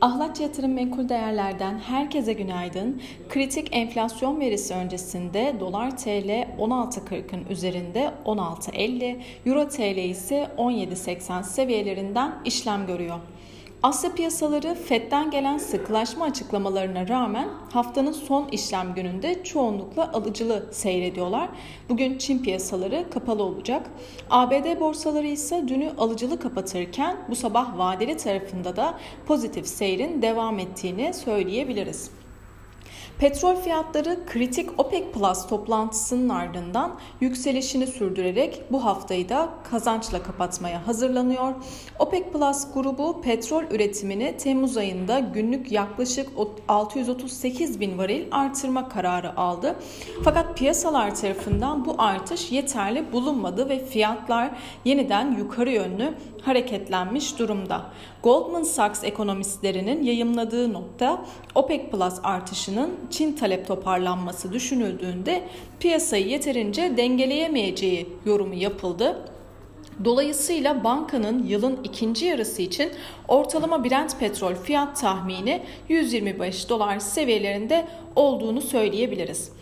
Ahlatçı Yatırım Menkul Değerler'den herkese günaydın. Kritik enflasyon verisi öncesinde dolar TL 16.40'ın üzerinde 16.50, euro TL ise 17.80 seviyelerinden işlem görüyor. Asya piyasaları FED'den gelen sıklaşma açıklamalarına rağmen haftanın son işlem gününde çoğunlukla alıcılı seyrediyorlar. Bugün Çin piyasaları kapalı olacak. ABD borsaları ise dünü alıcılı kapatırken bu sabah vadeli tarafında da pozitif seyrin devam ettiğini söyleyebiliriz. Petrol fiyatları kritik OPEC Plus toplantısının ardından yükselişini sürdürerek bu haftayı da kazançla kapatmaya hazırlanıyor. OPEC Plus grubu petrol üretimini Temmuz ayında günlük yaklaşık 638 bin varil artırma kararı aldı. Fakat piyasalar tarafından bu artış yeterli bulunmadı ve fiyatlar yeniden yukarı yönlü hareketlenmiş durumda. Goldman Sachs ekonomistlerinin yayımladığı nokta OPEC Plus artışının Çin talep toparlanması düşünüldüğünde piyasayı yeterince dengeleyemeyeceği yorumu yapıldı. Dolayısıyla bankanın yılın ikinci yarısı için ortalama Brent petrol fiyat tahmini 125 dolar seviyelerinde olduğunu söyleyebiliriz.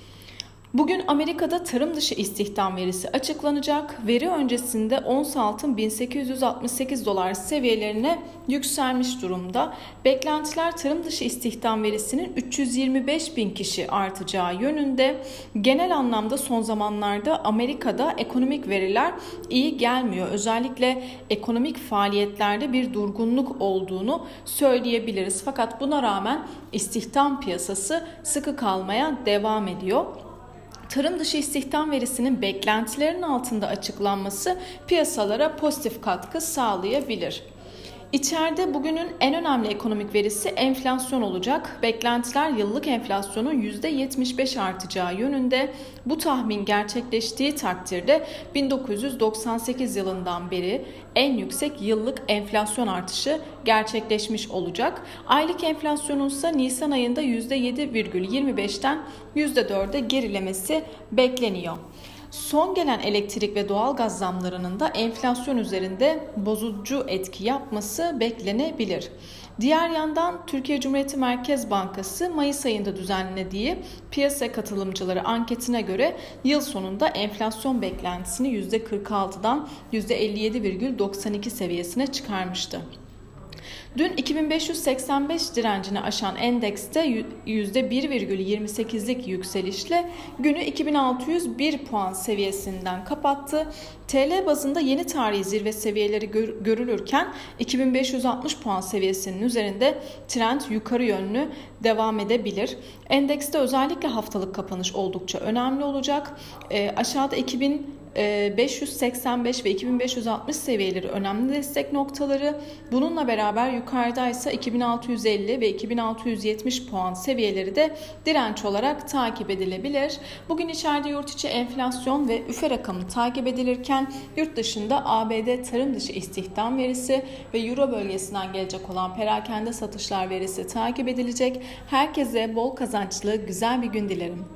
Bugün Amerika'da tarım dışı istihdam verisi açıklanacak. Veri öncesinde ons altın 1868 dolar seviyelerine yükselmiş durumda. Beklentiler tarım dışı istihdam verisinin 325 bin kişi artacağı yönünde. Genel anlamda son zamanlarda Amerika'da ekonomik veriler iyi gelmiyor. Özellikle ekonomik faaliyetlerde bir durgunluk olduğunu söyleyebiliriz. Fakat buna rağmen istihdam piyasası sıkı kalmaya devam ediyor tarım dışı istihdam verisinin beklentilerin altında açıklanması piyasalara pozitif katkı sağlayabilir. İçeride bugünün en önemli ekonomik verisi enflasyon olacak. Beklentiler yıllık enflasyonun %75 artacağı yönünde. Bu tahmin gerçekleştiği takdirde 1998 yılından beri en yüksek yıllık enflasyon artışı gerçekleşmiş olacak. Aylık enflasyonun ise Nisan ayında %7,25'ten %4'e gerilemesi bekleniyor. Son gelen elektrik ve doğalgaz zamlarının da enflasyon üzerinde bozucu etki yapması beklenebilir. Diğer yandan Türkiye Cumhuriyeti Merkez Bankası Mayıs ayında düzenlediği piyasa katılımcıları anketine göre yıl sonunda enflasyon beklentisini %46'dan %57,92 seviyesine çıkarmıştı. Dün 2585 direncini aşan endekste %1,28'lik yükselişle günü 2601 puan seviyesinden kapattı. TL bazında yeni tarihi zirve seviyeleri görülürken 2560 puan seviyesinin üzerinde trend yukarı yönlü devam edebilir. Endekste özellikle haftalık kapanış oldukça önemli olacak. E, aşağıda 2000 585 ee, ve 2560 seviyeleri önemli destek noktaları. Bununla beraber yukarıda ise 2650 ve 2670 puan seviyeleri de direnç olarak takip edilebilir. Bugün içeride yurt içi enflasyon ve üfe rakamı takip edilirken yurt dışında ABD tarım dışı istihdam verisi ve Euro bölgesinden gelecek olan perakende satışlar verisi takip edilecek. Herkese bol kazançlı güzel bir gün dilerim.